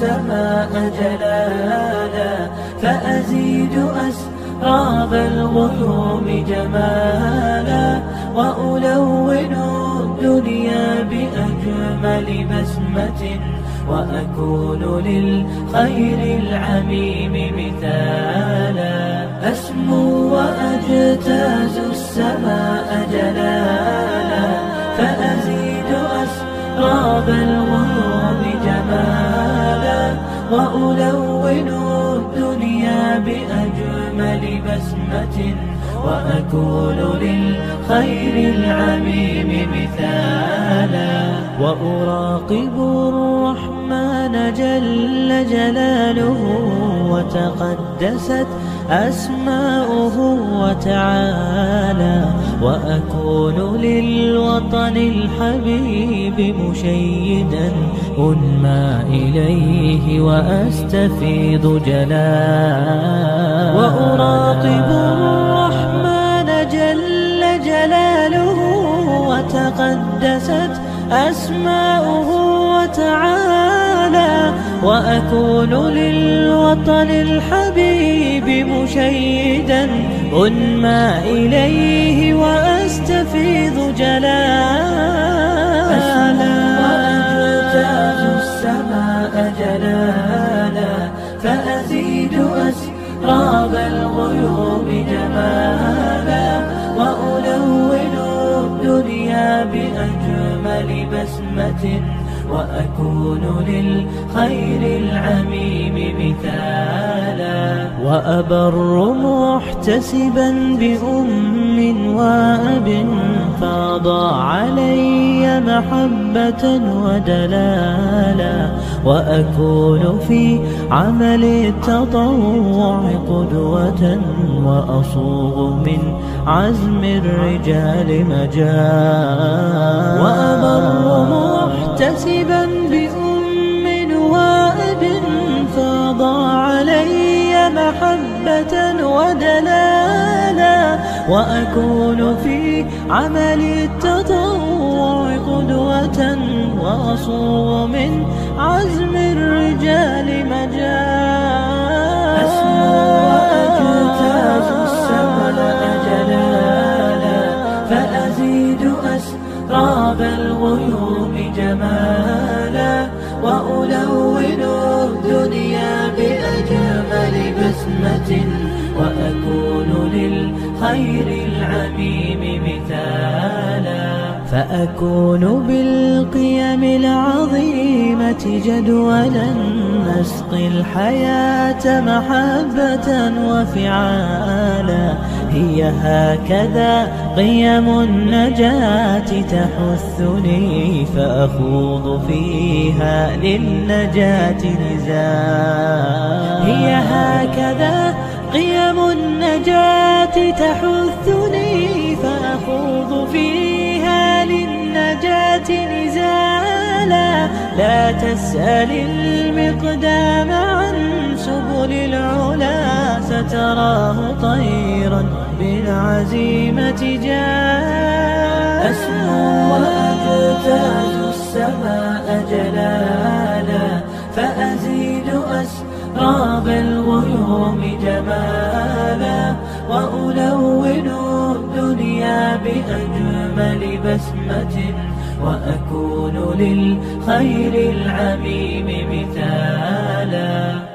السماء جلالا فأزيد أسراب الغيوم جمالا وألون بأجمل بسمة وأكون للخير العميم مثالا. أسمو وأجتاز السماء جلالا. فأزيد أسراب الغيوم جمالا. وألون الدنيا بأجمل بسمة وأكون للخير العميم مثالا وأراقب الرحمن جل جلاله وتقدست أسماؤه وتعالى وأكون للوطن الحبيب مشيدا أنمى إليه وأستفيض جلالا وأراقب وتقدست أسماؤه وتعالى وأكون للوطن الحبيب مشيدا أنمى إليه وأستفيض جلالا وأجتاز السماء جلالا فأزيد أسراب الغيوم جمالا بأجمل بسمة وأكون للخير العميم مثالا وأبر محتسبا بأم وأب فاض علي محبة ودلالا وأكون في عمل التطوع قدوة وأصوغ من عزم الرجال مجال وأبر محتسبا بأم وأب فاض علي محبة ودلالا وأكون في عمل التطوع قدوة وأصوغ من عزم الرجال مجال أسمو وأجتاز السماء جلالا فأزيد أسراب الغيوم جمالا وألون الدنيا بأجمل فأكون بالقيم العظيمة جدولا نسقي الحياة محبة وفعالا. هي هكذا قيم النجاة تحثني فأخوض فيها للنجاة نزالا هي هكذا قيم النجاة تحثني نزالا لا تسأل المقدام عن سبل العلا ستراه طيرا بالعزيمة جاء. أسمو وأجتاز السماء جلالا فأزيد أسراب الغيوم جمالا وألون الدنيا بأجمل بسمة وأكون للخير العميم مثالا.